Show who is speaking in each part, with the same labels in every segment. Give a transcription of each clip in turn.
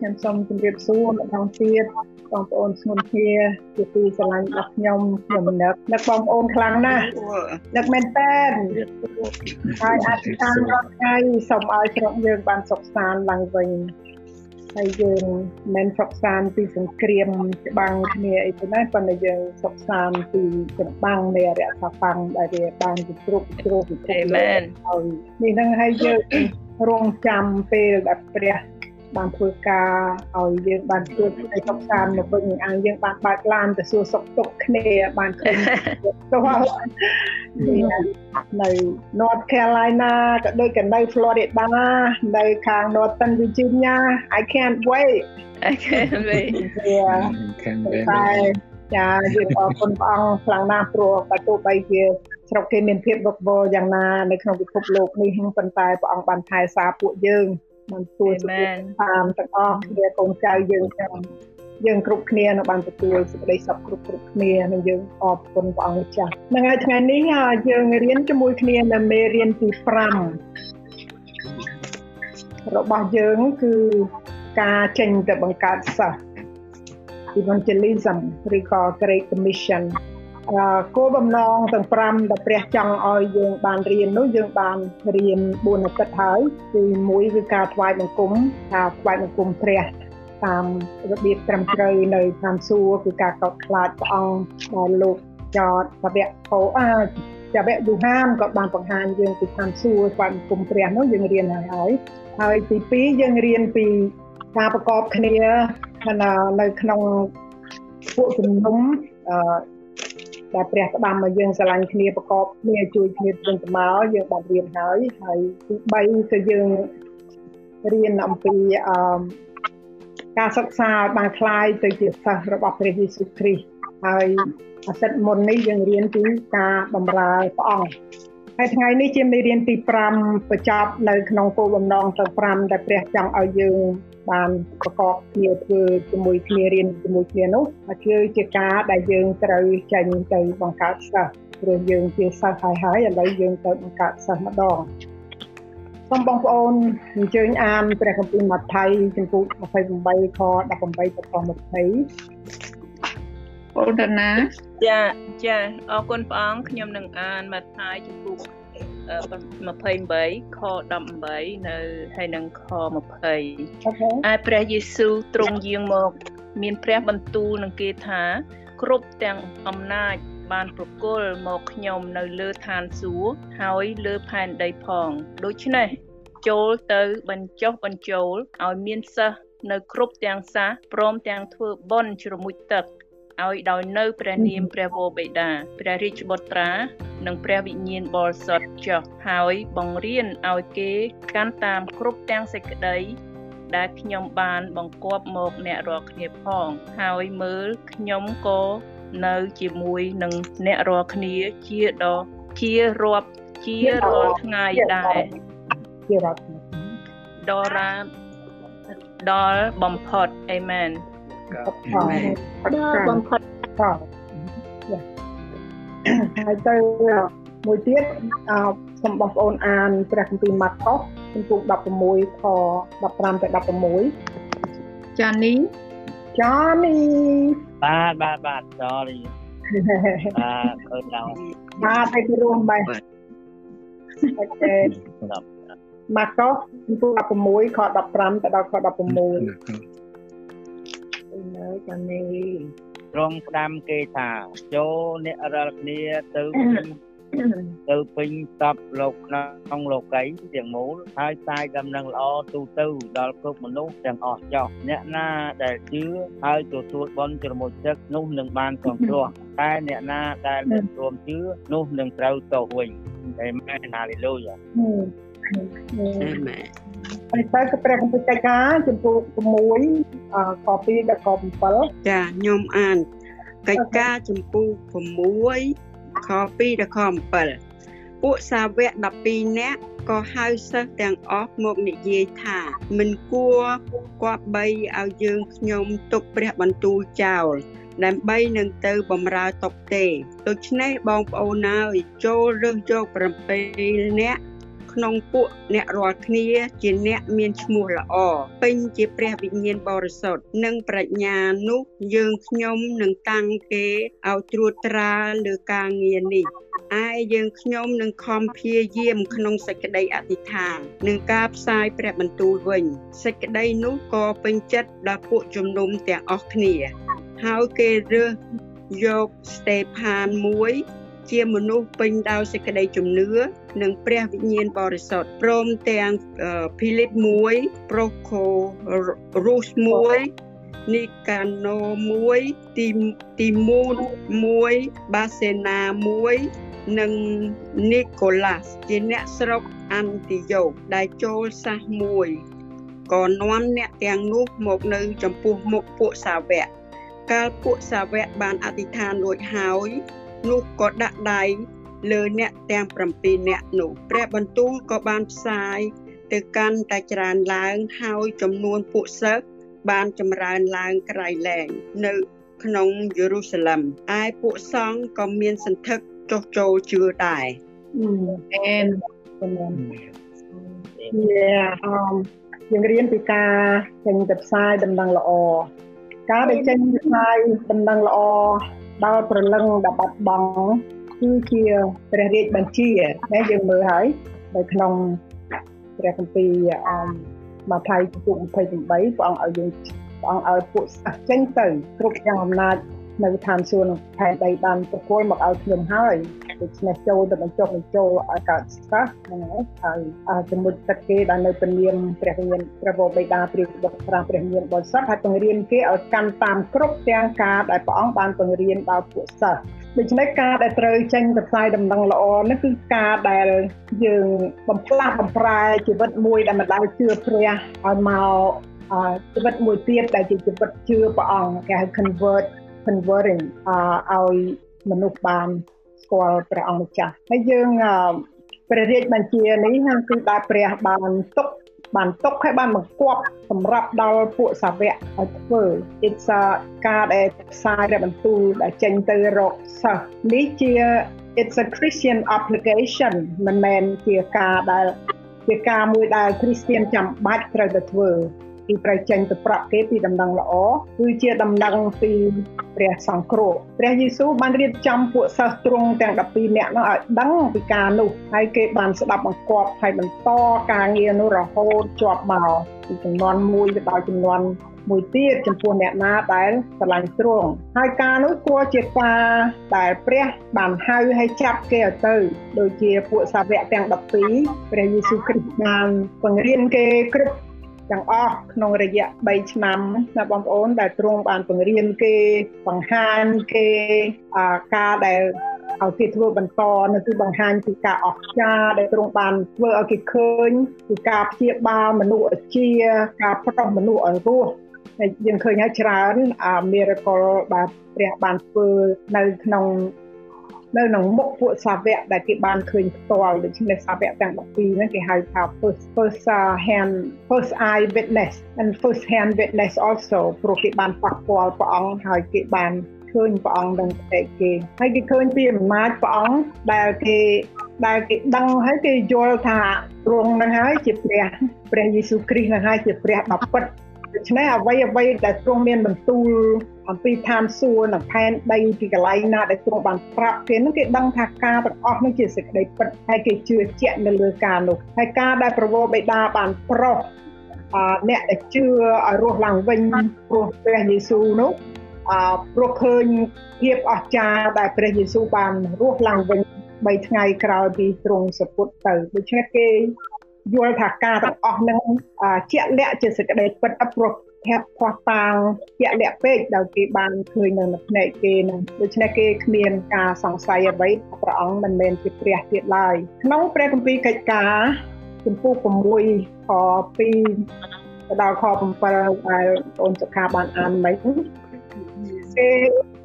Speaker 1: ខ្ញុំសូមជម្រាបសួរម្ដងទៀតបងប្អូនស្ងួនគ្នាជាទីស្រឡាញ់របស់ខ្ញុំខ្ញុំនឹកនឹកបងប្អូនខ្លាំងណាស់នឹកមែនតើហើយអធិដ្ឋានរាល់ថ្ងៃសូមឲ្យស្រុកយើងបានសុខសាន្តឡើងវិញហើយយើងមិនសុខសាន្តពីសង្គ្រាមច្បាំងគ្នាអីទេណាប៉ុន្តែយើងសុខសាន្តពីចម្បាំងនៃអរិយធម៌ដែលវាបានគ្រប់គ្រងពិភពលោកហើយនេះនឹងឲ្យយើងរងចាំពេលដែលព្រះ បានធ្វើការឲ្យយើងបានជួបឲ្យសុខសាន្តមកវិញឲ្យយើងបានបើកឡានទៅសួរសុខទុក្ខគ្នាបានឃើញទៅនៅ North Carolina ក៏ដូចក៏នៅ Florida នៅខាង Northern Virginia I can't wait
Speaker 2: I can't wait
Speaker 1: yeah can't wait ចាយើងអរគុណព្រះអង្គខ្លាំងណាស់ព្រោះបើទោះបីជាស្រុកគេមានភាពវឹកវរយ៉ាងណានៅក្នុងពិភពលោកនេះប៉ុន្តែព្រះអង្គបានថែសារពួកយើង បានទទួលសុខតាមទាំងអស់គ្នាកូនចៅយើងទាំងយើងគ្រប់គ្នានៅបានទទួលសេចក្តីសុខគ្រប់គ្រប់គ្នានិងយើងអរគុណព្រះអង្គម្ចាស់ហ្នឹងហើយថ្ងៃនេះយើងរៀនជាមួយគ្នានៅមេរៀនទី5របស់យើងគឺការចេញទៅបង្កើតសិស្ស evangelism ឬក៏ Great Commission គោលបំណងទាំង5ដែលព្រះចង់ឲ្យយើងបានរៀននោះយើងបានរៀន4អាទិត្យហើយគឺមួយគឺការថ្វាយបង្គំការថ្វាយបង្គំព្រះតាមរបៀបត្រឹមត្រូវនៅតាមសួរគឺការកោតខ្លាចព្រះអង្គដែលលោកចតសវៈផោអាចចវៈយូហានក៏បានបង្ហាញយើងពីតាមសួរថ្វាយបង្គំព្រះនោះយើងរៀនហើយហើយហើយទី2យើងរៀនពីការប្រកបគ្នានៅក្នុងពួកជំនុំអឺ ដែលព្រះផ្ដាំមកយើងស្រឡាញ់គ្នាប្រកបគ្នាជួយគ្នាទៅទៅមកយើងបានរៀនហើយហើយទី3គឺយើងរៀនអំពីអឺការសិក្សាបានคล้ายទៅជាសិស្សរបស់ព្រះយេស៊ូវគ្រីស្ទហើយអាទិត្យមុននេះយើងរៀនពីការបម្រើព្រះអង្គ ហើយថ្ងៃនេះជាមេរៀនទី5បញ្ចប់នៅក្នុងគោលបំណងទាំង5ដែលព្រះចង់ឲ្យយើងបានប្រកបគ្នាធ្វើជាមួយគ្នារៀនជាមួយគ្នានោះគឺជាការដែលយើងត្រូវចេញទៅបង្កើតសិស្សព្រោះយើងជាសិស្សហើយហើយឥឡូវយើងទៅបង្កើតសិស្សម្ដងសូមបងប្អូនអញ្ជើញអានព្រះគម្ពីរម៉ាថាយចំពោះ28ខ18ដល់ខ20
Speaker 2: អូនណា ចាចាអរគុណព្រះអង្គខ្ញុំនឹងអានម៉ាថាយចំពោះ28ខ18នៅហើយនឹងខ20ឯព្រះយេស៊ូវទ្រង់យាងមក មានព្រះបន្ទូលនឹងគេថា គ្រប់ទាំងអំណាចបានប្រគល់មកខ្ញុំនៅលើឋានសួគ៌ហើយលើផែនដីផង ដូច្នេះចូលទៅបញ្ចុះបញ្ចូលឲ្យមានសិស្សនៅគ្រប់ទាំងសាសព្រមទាំងធ្វើបន់ជ្រមុជទឹក ឲ្យដោយនៅព្រះនាមព្រះវរបិតាព្រះរាជបុត្រា និងព្រះវិញ្ញាណបរិសុទ្ធចុះហើយបង្រៀនឲ្យគេកាន់តាមគ្រប់ទាំងសេចក្តីដែលខ្ញុំបានបង្គាប់មកអ្នករាល់គ្នាផង ហើយមើលខ្ញុំក៏នៅជាមួយនឹងអ្នករាល់គ្នាជាដល់ជារាប់ជារាល់ថ្ងៃដែរ
Speaker 1: ជារាប់
Speaker 2: ដល់រាដល់បំផុតអេមែន
Speaker 1: ដល់បំផុតហើយទៅមួយទៀតអឺសូមបងប្អូនអានព្រះគម្ពីរម៉ាកុសចំពោះ16ខ15ទៅ16ចានីចានី
Speaker 3: បាទបាទបាទ sorry បាទអឺដល់
Speaker 1: បាទឲ្យរួមបាទអូខេម៉ាកុសចំពោះ16ខ15ទៅដល់ខ16 នៅចានី
Speaker 3: ត្រង់ផ្ដាំគេថាចូលអ្នករាល់គ្នាទៅទៅពេញតបលោកក្នុងលោកីទាំងមូលហើយផ្សាយដំណឹងល្អទូទៅដល់គ្រប់មនុស្សទាំងអស់ចោះអ្នកណាដែលជឿហើយទទួលបន់ជ្រមុជទឹកនោះនឹងបានសង្គ្រោះតែអ្នកណាដែលមិនព្រមជឿនោះនឹងត្រូវទោសវិញអេមែនហាឡេលូយ៉ា
Speaker 2: អេមែន
Speaker 1: ហើយទៅគឺព្រះគម្ពីរកិច្ចការចំពោះ6 ខ2ដល់ខ7
Speaker 4: ចាខ្ញុំអានកិច្ចការចំពោះ6ខ2ដល់ខ7ពួកសាវក12នាក់ក៏ហៅសិស្សទាំងអស់មកនិយាយថាមិនគួរគប្បីឲ្យយើងខ្ញុំទុកព្រះបន្ទូលចោលដើម្បីនឹងទៅបំរើតុបទេដូច្នេះបងប្អូនហើយចូលរើសយក7នាក់ ក្នុងពួកអ្នករាល់គ្នាជាអ្នកមានឈ្មោះល្អពេញជាព្រះវិញ្ញាណបរិសុទ្ធនិងប្រាជ្ញានោះយើងខ្ញុំនឹងតាំងគេឲ្យត្រួតត្រាលើការងារនេះឯយើងខ្ញុំនឹងខំព្យាយាមក្នុងសេចក្តីអធិដ្ឋាននឹងការផ្សាយព្រះបន្ទូលវិញសេចក្តីនោះក៏ពេញចិត្តដល់ពួកជំនុំទាំងអស់គ្នា ហើយគេរើសយកស្តេផានមួយ ជាមនុស្សពេញដោយសេចក្តីជំនឿនិងព្រះវិញ្ញាណបរិសុទ្ធព្រមទាំងភីលីប1ប្រូខូរូស1នីកាណូ1ទីទីមូន1បាសេណា1និងនីកូឡាសជាអ្នកស្រុកអាន់ទីយ៉ូដែលចូលសាសមួយក៏នាំអ្នកទាំងនោះមកនៅចំពោះមុខពួកសាវកកាលពួកសាវកបានអធិដ្ឋានរួចហើយ នោះក៏ដាក់ដៃលើអ្នកទាំង7នាក់នោះព្រះបន្ទូលក៏បានផ្សាយទៅកាន់តែច្រើនឡើងហើយចំនួនពួកសិស្សបានចម្រើនឡើងក្រៃលែងនៅក្នុងយេរូសាឡឹមឯពួកសង្ឃក៏មានសន្ធឹកចុះចូលជឿដែរ
Speaker 1: អែនយ៉ាអមយើងរៀនពីការចេញទៅផ្សាយដំណឹងល្អការដែលចេញទៅផ្សាយដំណឹងល្អ ដល់ប្រលឹងដែលបាត់បង់គឺជាព្រះរាជបញ្ជាណាយើងមើលហើយនៅក្នុងព្រះគម្ពីរអមមកថៃពុក28ព្រះអង្គឲ្យយើងព្រះអង្គឲ្យពួកសិស្សចេញទៅគ្រប់យ៉ាងអំណាចនៅឋានសួគ៌ផែនដីបានប្រគល់មកឲ្យខ្ញុំហើយ ដូច្នេះចូលទៅបញ្ចុះបញ្ចូលឲ្យកើតសាសហ្នឹងហើយហើយជាមួយទឹកគេដែលនៅពនាមព្រះវិញ្ញាណព្រះបិតាព្រះបុត្រប្រាព្រះវិញ្ញាណបរិសុទ្ធហើយបង្រៀនគេឲ្យកាន់តាមគ្រប់ទាំងការដែលព្រះអង្គបានបង្រៀនដល់ពួកសិស្សដូច្នេះការដែលត្រូវចេញទៅផ្សាយដំណឹងល្អនេះគឺការដែលយើងបំផ្លាស់បំប្រែជីវិតមួយដែលមិនដែលជឿព្រះឲ្យមកជីវិតមួយទៀតដែលជាជីវិតជឿព្រះអង្គគេហៅ convert converting ឲ្យមនុស្សបាន ស្គាល់ព្រះអង្គម្ចាស់ហើយយើងព្រះរាជបញ្ជានេះគឺដែលព្រះបានទុកបានទុកឲ្យបានបង្គាប់សម្រាប់ដល់ពួកសាវកឲ្យធ្វើ it's a ការដែលផ្សាយព្រះបន្ទូលដែលចេញទៅរកសិស្សនេះជា it's a Christian obligation មិនមែនជាការដែលជាការមួយដែល Christian ចាំបាច់ត្រូវតែធ្វើ គឺត្រូវចេញទៅប្រាប់គេពីដំណឹងល្អគឺជាដំណឹងពីព្រះសង្គ្រោះព្រះយេស៊ូវបានរៀបចំពួកសិស្សទ្រង់ទាំង12នាក់នោះឲ្យដឹងពីការនោះហើយគេបានស្ដាប់បង្គាប់ហើយបន្តការងារនោះរហូតជាប់មកពីចំនួន1ទៅដល់ចំនួនមួយទៀតចំពោះអ្នកណាដែលស្រឡាញ់ទ្រង់ហើយការនោះគួរជាការដែលព្រះបានហៅឲ្យចាប់គេឲ្យទៅដូចជាពួកសាវកទាំង12ព្រះយេស៊ូវគ្រីស្ទបានបង្រៀនគេគ្រប់ ទាំងអស់ក្នុងរយៈ3ឆ្នាំណាបងប្អូនដែលទ្រង់បានបង្រៀនគេបង្ហាញគេការដែលឲ្យគេធ្វើបន្តនៅគឺបង្ហាញពីការអស្ចារ្យដែលទ្រង់បានធ្វើឲ្យគេឃើញពីការព្យាបាលមនុស្សជា ការប្រោះមនុស្សឲ្យរស់ហើយយើងឃើញហើយច្រើនអា miracle បាទព្រះបានធ្វើនៅក្នុង នៅក្នុងមុខពួកសាវកដែលគេបានឃើញផ្ទាល់ដូច្នេះសាវកទាំង12ហ្នឹងគេហៅថា first first hand first eye witness and first hand witness also ព្រោះគេបានប៉ះពាល់ព្រះអង្គហើយគេបានឃើញព្រះអង្គនឹងផ្ទៃគេហើយគេឃើញពីអំណាចព្រះអង្គដែលគេដែលគេដឹងហើយគេយល់ថាទ្រង់នឹងហើយជាព្រះព្រះយេស៊ូវគ្រីស្ទនឹងហើយជាព្រះដ៏ពិតដូច្នេះអ្វីអ្វីដែលទ្រង់មានបន្ទូល អំពីឋានសួគ៌និងផែនដីពីកន្លែងណាដែលទ្រង់បានប្រាប់គេនោះគេដឹងថាការទាំងអស់នោះជាសេចក្តីពិតហើយគេជឿជាក់នៅលើការនោះហើយការដែលប្រវោបិតាបានប្រោះអអ្នកដែលជឿឲ្យរស់ឡើងវិញព្រោះព្រះយេស៊ូវនោះអព្រោះឃើញភាពអស្ចារ្យដែលព្រះយេស៊ូវបានរស់ឡើងវិញ3ថ្ងៃក្រោយពីទ្រង់សពុតទៅដូច្នេះគេយល់ថាការទាំងអស់នឹងជាក់លាក់ជាសេចក្តីពិតព្រោះ ធាក់ខ្វះតាងជាក់លាក់ពេកដោយគេបានឃើញនៅផ្នែកគេនឹងដូច្នេះគេគ្មានការសង្ស័យអ្វីព្រះអង្គមិនមែនជាព្រះទៀតឡើយក្នុងព្រះគម្ពីរកិច្ចការជំពូក6ខ2ទៅដល់ខ7ដែលអូនសុខាបានអានមិញគេ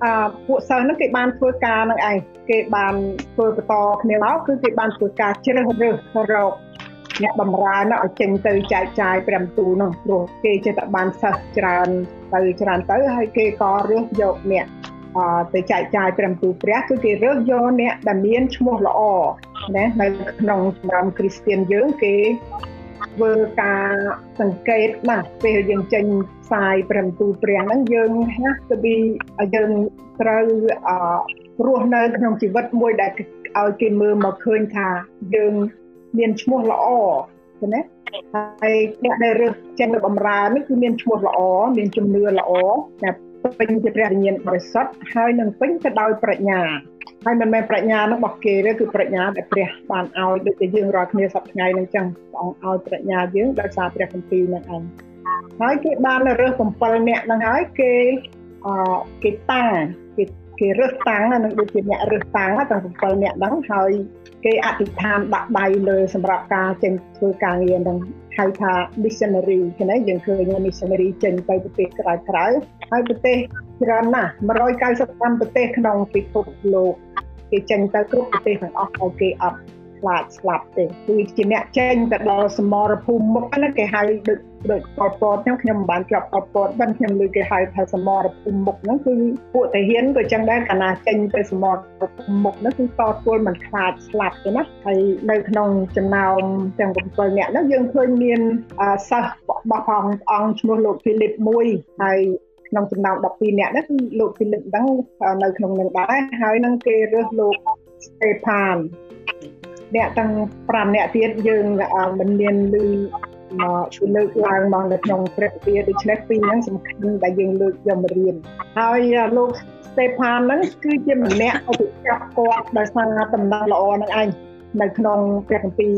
Speaker 1: អពួកសិស្សហ្នឹងគេបានធ្វើការនឹងឯងគេបានធ្វើបន្តគ្នាមកគឺគេបានធ្វើការជ្រើសរើសរក អ្នកបំរើនោះឲ្យចេញទៅចែកចាយព្រះបន្ទូលនោះព្រោះគេចេះតែបានសិស្សច្រើនទៅច្រើនទៅហើយគេក៏រើសយកអ្នកអទៅចែកចាយព្រះបន្ទូលព្រះគឺគេរើសយកអ្នកដែលមានឈ្មោះល្អណានៅក្នុងចំណោមគ្រីស្ទៀនយើងគេធ្វើការសង្កេតណាពេលយើងចេញផ្សាយព្រះបន្ទូលព្រះហ្នឹងយើងហាក់ទៅពីយើងត្រូវអរស់នៅក្នុងជីវិតមួយដែលឲ្យគេមើលមកឃើញថាយើង មានឈ្មោះល្អឃើញទេហើយអ្នកដែលរើសចេញនៅបំរើនេះគឺមានឈ្មោះល្អមានជំនឿល្អតែពេញជាព្រះវិញ្ញាណបរិសុទ្ធហើយនឹងពេញទៅដោយប្រាជ្ញាហើយមិនមែនប្រាជ្ញានោះរបស់គេទេគឺប្រាជ្ញាដែលព្រះបានឲ្យដូចជាយើងរាល់គ្នាសប្តាហ៍ថ្ងៃហ្នឹងចឹងព្រះអង្គឲ្យប្រាជ្ញាយើងដោយសារព្រះគម្ពីរហ្នឹងឯងហើយគេបានរើស7នាក់ហ្នឹងហើយគេអឺគេតាំងគេគេរើសតាំងនឹងដូចជាអ្នករើសតាំងទាំង7នាក់ហ្នឹងហើយ គេអធិដ្ឋានដាក់ដៃលើសម្រាប់ការចេញធ្វើការងារហ្នឹងហៅថា missionary ឃើញយើងឃើញ missionary ចេញទៅប្រទេសក្រៅក្រៅហើយប្រទេសច្រើនណាស់195ប្រទេសក្នុងពិភពលោកគេចេញទៅគ្រប់ប្រទេសទាំងអស់ហើយគេអត់ខ្លាចស្លាប់ទេគឺជាអ្នកចេញទៅដល់សមរភូមិមុខហ្នឹងគេហៅដូច ដូចប៉ុលពតខ្ញុំខ្ញុំមិនបានជាប់ប៉ុលពតបានខ្ញុំលើគេហៅថាសមរភូមិមុខហ្នឹងគឺពួកតាហ៊ានក៏ចឹងដែរកាលណាចេញទៅសមរភូមិមុខហ្នឹងគឺតទល់មិនខ្លាចស្លាប់ទេណាហើយនៅក្នុងចំណោមទាំង7នាក់ហ្នឹងយើងឃើញមានសិស្សរបស់ផងអង្គឈ្មោះលោកភីលីបមួយហើយក្នុងចំណោម12នាក់ហ្នឹងគឺលោកភីលីបហ្នឹងនៅក្នុងនឹងដែរហើយនឹងគេរើសលោកស្តេផានអ្នកទាំង5អ្នកទៀតយើងមិនមានលឺ មកជួយលើកឡើងមកនៅក្នុងព្រះវិហារដូច្នេះពីរហ្នឹងសំខាន់ដែលយើងលើកយកមករៀនហើយលោកស្តេផានហ្នឹងគឺជាម្នាក់ឧបចាប់គាត់ដោយសារតំណែងល្អហ្នឹងឯងនៅក្នុងព្រះគម្ពីរ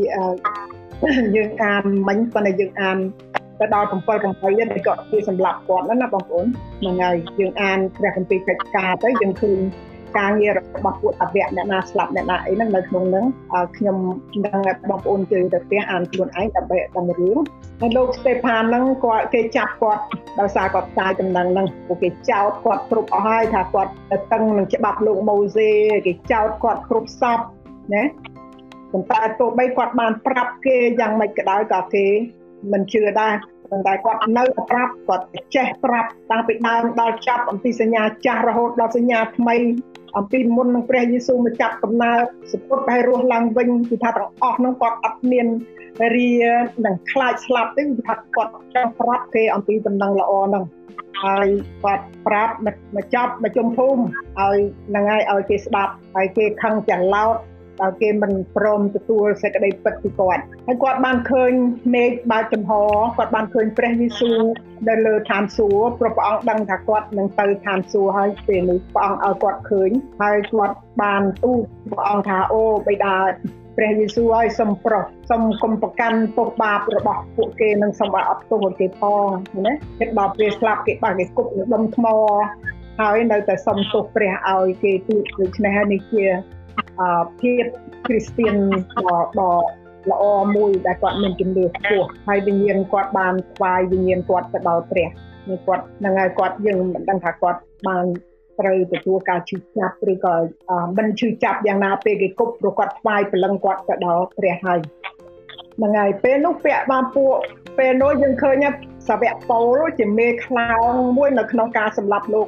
Speaker 1: យើងអានមិញប៉ុន្តែយើងអានទៅដល់7 8នេះក៏ជាសម្រាប់គាត់ណាបងប្អូនហ្នឹងហើយយើងអានព្រះគម្ពីរកិច្ចការទៅយើងឃើញ ការងាររបស់ពួកអវៈអ្នកណាស្លាប់អ្នកណាអីហ្នឹងនៅក្នុងហ្នឹងខ្ញុំនឹងបងប្អូនជួយទៅផ្ទះអានខ្លួនឯងដើម្បីដឹងរឿងហើយលោកស្តេផានហ្នឹងគាត់គេចាប់គាត់ដោយសារគាត់ផ្សាយដំណឹងហ្នឹងពួកគេចោទគាត់គ្រប់អស់ហើយថាគាត់ទៅតឹងនឹងច្បាប់លោកម៉ូសេគេចោទគាត់គ្រប់សពណាប៉ុន្តែទោះបីគាត់បានប្រាប់គេយ៉ាងម៉េចក៏ដោយក៏គេមិនជឿដែរ ប៉ុន្តែគាត់នៅប្រាប់គាត់ចេះប្រាប់តាំងពីដើមដល់ចាប់អំពីសញ្ញាចាស់រហូតដល់សញ្ញាថ្មីអំពីមុននឹងព្រះយេស៊ូវមកចាប់កំណើតសពុតដែលរស់ឡើងវិញគឺថាទាំងអស់ហ្នឹងគាត់អត់មានរានឹងខ្លាចស្លាប់ទេគឺថាគាត់ចង់ប្រាប់គេអំពីដំណឹងល្អហ្នឹងហើយគាត់ប្រាប់មកចាប់មកជុំភូមិឲ្យហ្នឹងហើយឲ្យគេស្ដាប់ហើយគេខឹងច្រឡោត ដល់គេមិនព្រមទទួលសេចក្តីពិតពីគាត់ហើយគាត់បានឃើញមេឃបើកចំហគាត់បានឃើញព្រះយេស៊ូវនៅលើឋានសួគ៌ព្រោះព្រះអង្គដឹងថាគាត់នឹងទៅឋានសួគ៌ហើយពេលនេះព្រះអង្គឲ្យគាត់ឃើញហើយគាត់បានទូលព្រះអង្គថាអូបិតាព្រះយេស៊ូវឲ្យសំប្រុសសូមកុំប្រកាន់ទោសបាបរបស់ពួកគេនឹងសូមឲ្យអត់ទោសគេផងណាគេដល់ពេលស្លាប់គេបាក់គេគប់នឹងដុំថ្មហើយនៅតែសុំទោសព្រះឲ្យគេទូដូច្នេះហើយនេះជា ភាពគ្រីស្ទៀនដ៏ដ៏ល្អមួយដែលគាត់មានជំនឿខ្ពស់ហើយវិញ្ញាណគាត់បានថ្វាយវិញ្ញាណគាត់ទៅដល់ព្រះនេះគាត់នឹងហើយគាត់យើងមិនដឹងថាគាត់បានត្រូវទទួលការឈឺចាប់ឬក៏មិនឈឺចាប់យ៉ាងណាពេលគេគប់ព្រោះគាត់ថ្វាយព្រលឹងគាត់ទៅដល់ព្រះហើយហ្នឹងហើយពេលនោះពាក់បានពួកពេលនោះយើងឃើញសាវកប៉ូលជាមេខ្លោងមួយនៅក្នុងការសម្លាប់លោក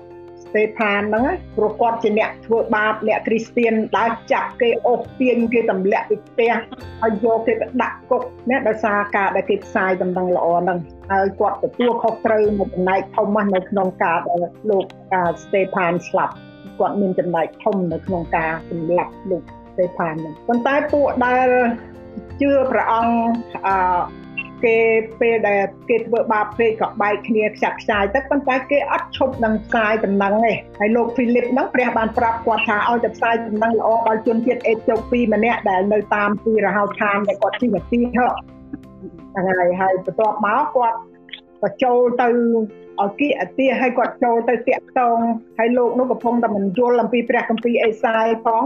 Speaker 1: ស្តេផានហ្នឹងព្រោះគាត់ជាអ្នកធ្វើបាបអ្នកគ្រីស្ទៀនដើរចាប់គេអូសទាញគេទម្លាក់ពីផ្ទះហើយយកគេទៅដាក់គុកណាដោយសារការដែលគេផ្សាយដំណឹងល្អហ្នឹងហើយគាត់ទទួលខុសត្រូវនៅចំណែកធំណាស់នៅក្នុងការដែលលោកស្តេផានស្លាប់គាត់មានចំណែកធំនៅក្នុងការសម្លាប់លោកស្តេផានហ្នឹងប៉ុន្តែពួកដែលជឿព្រះអង្គអឺ គេពេលដែលគេធ្វើបាបពេកក៏បែកគ្នាខ្ចាក់ខ្ចាយទៅប៉ុន្តែគេអត់ឈប់នឹងផ្សាយដំណឹងទេហើយលោកហ្វីលីបហ្នឹងព្រះបានប្រាប់គាត់ថាឲ្យតែផ្សាយដំណឹងល្អដល់ជនជាតិអេត្យូពីម្នាក់ដែលនៅតាមទីរហោឋានដែលគាត់ជិះមកទីហ៎ហ្នឹងហើយហើយបន្ទាប់មកគាត់ក៏ចូលទៅឲ្យគៀអទាឲ្យគាត់ចូលទៅតាក់តងហើយលោកនោះកំពុងតែមិនយល់អំពីព្រះគម្ពីរអេសាយផង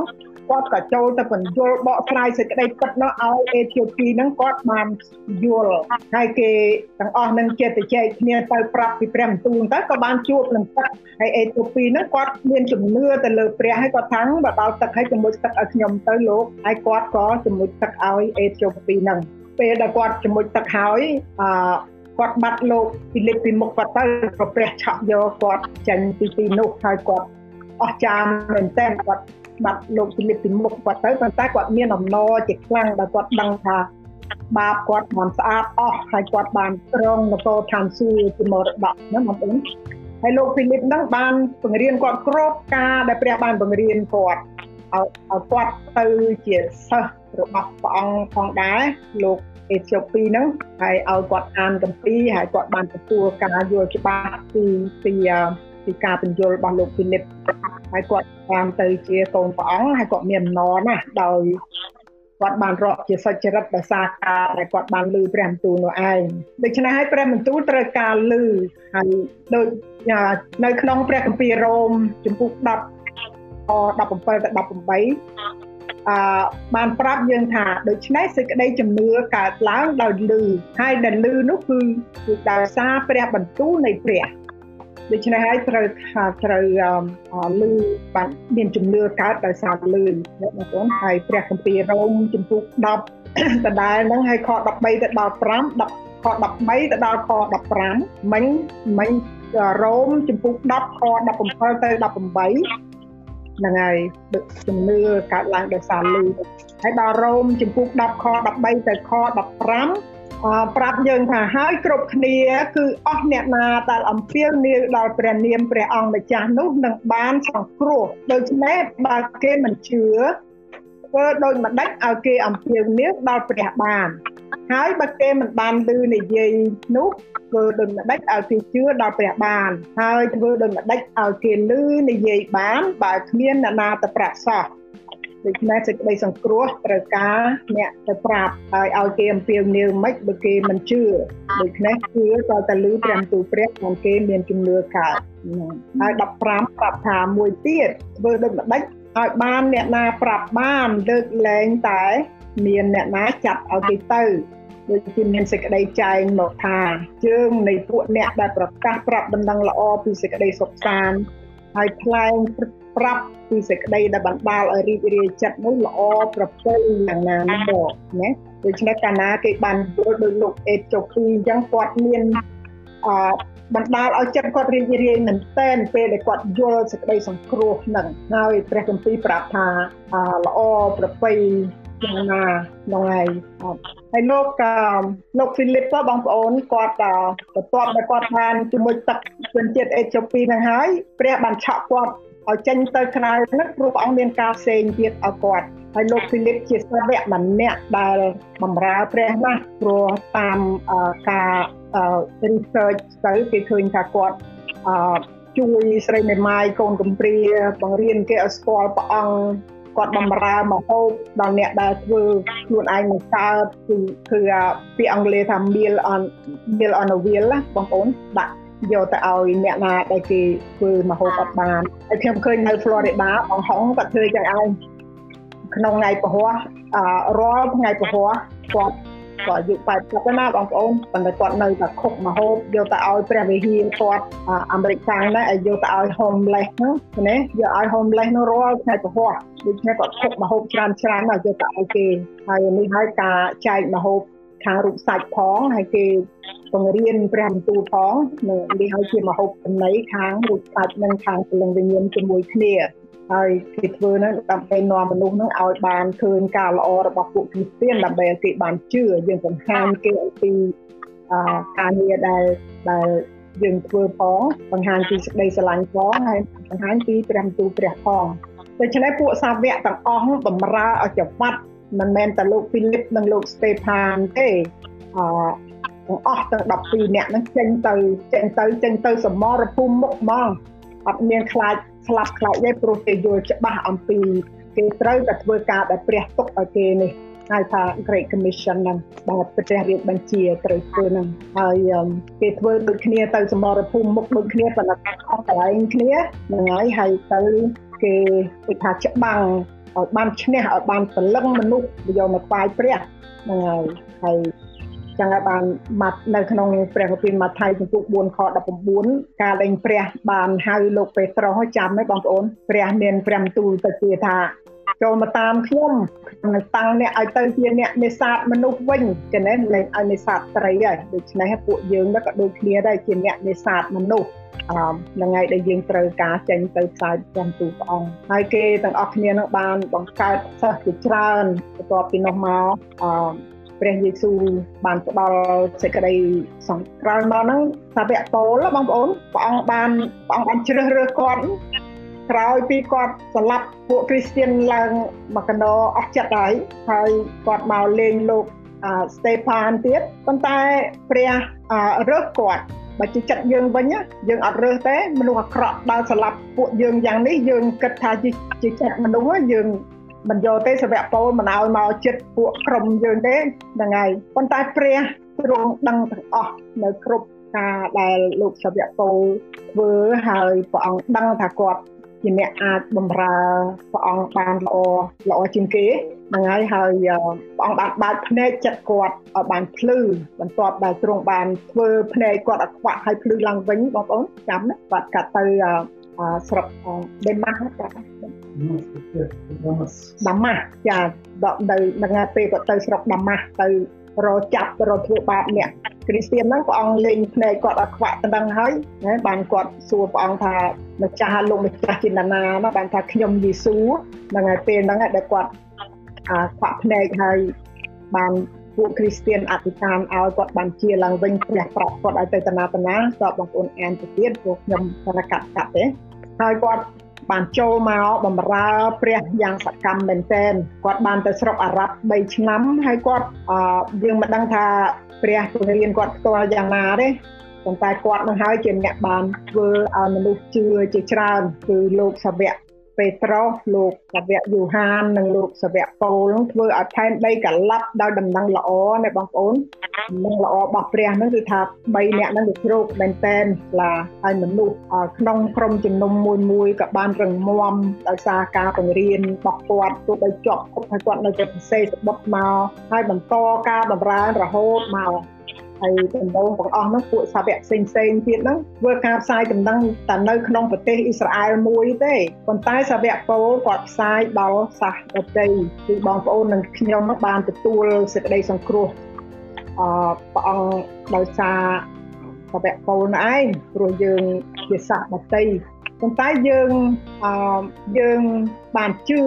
Speaker 1: គាត់ក៏ចូលទៅបញ្យល់បកស្រាយសេចក្តីពិតនោះឲ្យអេធីូពីហ្នឹងគាត់បានយល់ហើយគេទាំងអស់នឹងចិត្តចែកគ្នាទៅប្រាប់ពីព្រះបន្ទូលទៅក៏បានជួបនឹងទឹកហើយអេធីូពីហ្នឹងគាត់មានជំនឿទៅលើព្រះហើយគាត់ថាបើដល់ទឹកហើយជាមួយទឹកឲ្យខ្ញុំទៅលោកហើយគាត់ក៏ជាមួយទឹកឲ្យអេធីូពីហ្នឹងពេលដែលគាត់ជាមួយទឹកហើយអឺគាត់បាត់លោកពីលិបពីមុខគាត់ទៅព្រះឆក់យកគាត់ចេញពីទីនោះហើយគាត់អស្ចារ្យមែនតើគាត់ បាត់លោកពីលីពីមុខគាត់ទៅប៉ុន្តែគាត់មានអំណរជាខ្លាំងដែលគាត់ដឹងថាបាបគាត់មិនស្អាតអស់ហើយគាត់បានត្រង់នគរឋានសួគ៌ជាមរតកណាបងប្អូនហើយលោកពីលីបហ្នឹងបានបង្រៀនគាត់គ្រប់ការដែលព្រះបានបង្រៀនគាត់ឲ្យឲ្យគាត់ទៅជាសិស្សរបស់ព្រះអង្គផងដែរលោកអេធីអូពីហ្នឹងហើយឲ្យគាត់អានកម្ពីហើយគាត់បានទទួលការយល់ច្បាស់ពីពី ពីការបញ្យល់របស់លោកពីលីបហើយគាត់បានទៅជាកូនព្រះអង្គហើយគាត់មានអំណរណាស់ដោយគាត់បានរកជាសុចរិតដោយសារការដែលគាត់បានលឺព្រះបន្ទូលនោះឯងដូច្នេះហើយព្រះបន្ទូលត្រូវការលឺហើយដូចនៅក្នុងព្រះគម្ពីររ៉ូមជំពូក10 17ទៅ18អឺបានប្រាប់យើងថាដូច្នេះសេចក្តីជំនឿកើតឡើងដោយលឺហើយដែលលឺនោះគឺគឺដោយសារព្រះបន្ទូលនៃព្រះ ដូច្នេះហើយត្រូវថាត្រូវលឺបានមានជំនឿកើតដោយសារលឺបងប្អូនហើយព្រះគម្ពីររ៉ូមជំពូក10ដដែលហ្នឹងហើយខ13ទៅដល់5 10ខ13ទៅដល់ខ15មិញមិញរ៉ូមជំពូក10ខ17ទៅ18ហ្នឹងហើយជំនឿកើតឡើងដោយសារលឺហើយដល់រ៉ូមជំពូក10ខ13ទៅខ15 ប្រាប់យើងថាហើយគ្រប់គ្នាគឺអស់អ្នកណាដែលអំពាវនាវដល់ព្រះនាមព្រះអង្គម្ចាស់នោះនឹងបានសង្គ្រោះដូច្នេះបើគេមិនជឿធ្វើដូចម្ដេចឲ្យគេអំពាវនាវដល់ព្រះបានហើយបើគេមិនបានឮនិយាយនោះធ្វើដូចម្ដេចឲ្យគេជឿដល់ព្រះបានហើយធ្វើដូចម្ដេចឲ្យគេឮនិយាយបានបើគ្មានអ្នកណាទៅប្រាប់សោះ ដូច្នេះសេចក្តីសង្គ្រោះត្រូវការអ្នកទៅប្រាប់ហើយឲ្យគេអំពាវនាវមិនបើគេមិនជឿដូច្នេះជឿក៏តែលឺព្រះទូព្រះមិនគេមានជំនឿកើតហើយ15ប្រាប់ថាមួយទៀតធ្វើដូចម្ដេចឲ្យបានអ្នកណាប្រាប់បានលើកលែងតែមានអ្នកណាចាប់ឲ្យគេទៅដូចជាមានសេចក្តីចែងមកថាជើងនៃពួកអ្នកដែលប្រកាសប្រាប់ដំណឹងល្អពីសេចក្តីសុខសាន្តហើយថ្លែង ប្រាប់ពីសេចក្តីដែលបណ្ដាលឲ្យរីករាយចិត្តនោះល្អប្រពៃយ៉ាងណាមកណាដូច្នេះកាលណាគេបានយល់ដោយលោកអេតចុកពីអញ្ចឹងគាត់មានអឺបណ្ដាលឲ្យចិត្តគាត់រីករាយមែនតែនពេលដែលគាត់យល់សេចក្តីសង្គ្រោះនឹងហើយព្រះគម្ពីរប្រាប់ថាល្អប្រពៃយ៉ាងណាហ្នឹងហើយហើយលោកលោកហ្វីលីបក៏បងប្អូនគាត់បន្ទាប់ដែលគាត់បានជាមួយទឹកជនជាតិអេជូពីហ្នឹងហើយព្រះបានឆក់គាត់ ឲ្យចេញទៅក្រៅហ្នឹងព្រោះព្រះអង្គមានការផ្សេងទៀតឲ្យគាត់ហើយលោកហ្វីលីបជាសាវកម្នាក់ដែលបម្រើព្រះណាស់ព្រោះតាមការ research ទៅគេឃើញថាគាត់ជួយស្រីមេម៉ាយកូនកំព្រាបង្រៀនគេឲ្យស្គាល់ព្រះអង្គគាត់បំរើមហូបដល់អ្នកដែលធ្វើខ្លួនឯងបង្កើតគឺគឺពាក្យអង់គ្លេសថា meal on meal on a wheel បងប្អូនដាក់ យកទៅឲ្យអ្នកណាដែលគេធ្វើមហូបអត់បានហើយខ្ញុំឃើញនៅ Florida បងហុងគាត់ធ្វើចឹងឯងក្នុងថ្ងៃពហុរាល់ថ្ងៃពហុគាត់គាត់អាយុ80ណាបងប្អូនប៉ុន្តែគាត់នៅតែខុកម្ហូបយកទៅឲ្យព្រះវិហារគាត់អាមេរិកខាងដែរឲ្យយកទៅឲ្យ homeless ហ្នឹងណាយកឲ្យ homeless នោះរាល់ថ្ងៃពហុដូច្នេះគាត់ខុកម្ហូបច្រើនច្រើនហើយយកទៅឲ្យគេហើយនេះហើយការចែកម្ហូប ខាងរូបសាច់ផងហើយគេបង្រៀនព្រះបន្ទូលផងនៅនេះហើយជាម្ហូបចំណីខាងរូបសាច់និងខាងពលឹងវិញ្ញាណជាមួយគ្នាហើយគេធ្វើហ្នឹងដើម្បីនាំមនុស្សហ្នឹងឲ្យបានឃើញការល្អរបស់ពួកគ្រីស្ទានដើម្បីឲ្យគេបានជឿយើងបង្ហាញគេអំពីការងារដែលដែលយើងធ្វើផងបង្ហាញពីសេចក្តីស្រឡាញ់ផងហើយបង្ហាញពីព្រះបន្ទូលព្រះផងដូច្នេះពួកសាវកទាំងអស់បំរើឲ្យច្បាត់ មិនមែនតែលោកហ្វីលីបនិងលោកស្តេផានទេអទាំងអស់ទាំង12នាក់ហ្នឹងចេញទៅចេញទៅចេញទៅសមរភូមិមុខហ្មងអត់មានខ្លាចស្លាប់ខ្លាចទេព្រោះគេយល់ច្បាស់អំពីគេត្រូវតែធ្វើការដែលព្រះទុកឲ្យគេនេះហៅថា Great Commission ហ្នឹងបាទព្រះរាជបញ្ជាត្រូវធ្វើហ្នឹងហើយគេធ្វើដូចគ្នាទៅសមរភូមិមុខដូចគ្នាប៉ុន្តែខុសកន្លែងគ្នាហ្នឹងហើយហើយទៅគេគេថាច្បាំង ឲ្យបានឈ្នះឲ្យបានពលឹងមនុស្សយកមកថ្វាយព្រះហ្នឹងហើយហើយចឹងហើយបានមកនៅក្នុងព្រះគម្ពីរម៉ាថាយចំពោះ4ខ19ការលែងព្រះបានហៅលោកពេត្រុសចាំទេបងប្អូនព្រះមានព្រះបន្ទូលទៅជាថា ចូលមកតាមខ្ញុំខ្ញុំតាំងអ្នកឲ្យទៅជាអ្នកនេសាទមនុស្សវិញចឹងណាលែងឲ្យនេសាទត្រីហើយដូច្នេះពួកយើងក៏ដូចគ្នាដែរជាអ្នកនេសាទមនុស្សអឺថ្ងៃដែលយើងត្រូវការចេញទៅផ្សាយព្រះទូព្រះអង្គហើយគេទាំងអស់គ្នានឹងបានបង្កើតសិស្សជាច្រើនបន្ទាប់ពីនោះមកអឺព្រះយេស៊ូវបានផ្ដល់សេចក្តីសង្ក្រោយមកហ្នឹងសាវកពូលបងប្អូនព្រះអង្គបានព្រះអង្គបានជ្រើសរើសគាត់ ក្រោយពីគាត់ស្លាប់ពួកគ្រីស្ទៀនឡើងមកកណ្ដោអស់ចិត្តហើយហើយគាត់មកលេងលោកស្តេផានទៀតប៉ុន្តែព្រះរើសគាត់បើជាចិត្តយើងវិញយើងអត់រើសទេមនុស្សអាក្រក់ដល់ស្លាប់ពួកយើងយ៉ាងនេះយើងគិតថាជាចិត្តមនុស្សយើងមិនយកទេសវៈពលមិនឲ្យមកចិត្តពួកក្រុមយើងទេហ្នឹងហើយប៉ុន្តែព្រះទ្រង់ដឹងទាំងអស់នៅគ្រប់ការដែលលោកសវៈពលធ្វើហើយព្រះអង្គដឹងថាគាត់ ជាអ្នកអាចបំរើព្រះអង្គបានល្អល្អជាងគេហ្នឹងហើយហើយព្រះអង្គបានបើកភ្នែកចិត្តគាត់ឲ្យបានភ្លឺបន្ទាប់ដែលទ្រង់បានធ្វើភ្នែកគាត់ឲ្យខ្វាក់ឲ្យភ្លឺឡើងវិញបងប្អូនចាំណាគាត់កាត់ទៅស្រុកដេម៉ាស់ចាដាម៉ាស់ចាដកនៅនឹងពេលគាត់ទៅស្រុកដាម៉ាស់ទៅ រចាប់រធ្វើបាបអ្នកគ្រីស្ទៀនហ្នឹងព្រះអង្គលេងភ្នែកគាត់អត់ខ្វាក់ទៅដឹងហើយណាបានគាត់សួរព្រះអង្គថាម្ចាស់លោកម្ចាស់ជាណាណាណាបានថាខ្ញុំយេស៊ូហ្នឹងហើយពេលហ្នឹងដែលគាត់អាខ្វាក់ភ្នែកហើយបានពួកគ្រីស្ទៀនអធិដ្ឋានឲ្យគាត់បានជាឡើងវិញព្រះប្រាប់គាត់ឲ្យទៅតាណាតាណាតបបងប្អូនអានទៅទៀតពួកខ្ញុំតែកាត់កាត់ទេហើយគាត់ បានចូលមកបម្រើព្រះយ៉ាងសកម្មមែនទែនគាត់បានទៅស្រុកអារ៉ាប់3ឆ្នាំហើយគាត់យើងមិនដឹងថាព្រះពង្រៀនគាត់ផ្ទាល់យ៉ាងណាទេប៉ុន្តែគាត់នឹងហើយជាអ្នកបានធ្វើឲ្យមនុស្សជឿជាច្រើនគឺលោកសាវក ពេត្រុសលោកសាវកយូហាននិងលោកសាវកប៉ូលនឹងធ្វើឲ្យផែនដីកលាប់ដោយដំណឹងល្អណាបងប្អូនដំណឹងល្អរបស់ព្រះនឹងគឺថា3អ្នកនឹងវាជ្រោកមែនតែនឡាហើយមនុស្សក្នុងក្រុមជំនុំមួយមួយក៏បានរងមាំដោយសារការបង្រៀនរបស់គាត់ទោះបីជាប់គុកហើយគាត់នៅតែពិសេសបុតមកហើយបន្តការបម្រើរហូតមក ហើយដំណងទាំងអស់នោះពួកសាវកផ្សេងផ្សេងទៀតហ្នឹងធ្វើការផ្សាយដំណឹងតែនៅក្នុងប្រទេសអ៊ីស្រាអែលមួយទេប៉ុន្តែសាវកពោលគាត់ផ្សាយដល់សាសដទៃគឺបងប្អូននិងខ្ញុំបានទទួលសេចក្តីសង្គ្រោះអព្រះអង្គដោយសារសាវកពោលនោះឯងព្រោះយើងជាសាសដទៃ ប៉ុន្តែយើងអឺយើងបានជឿ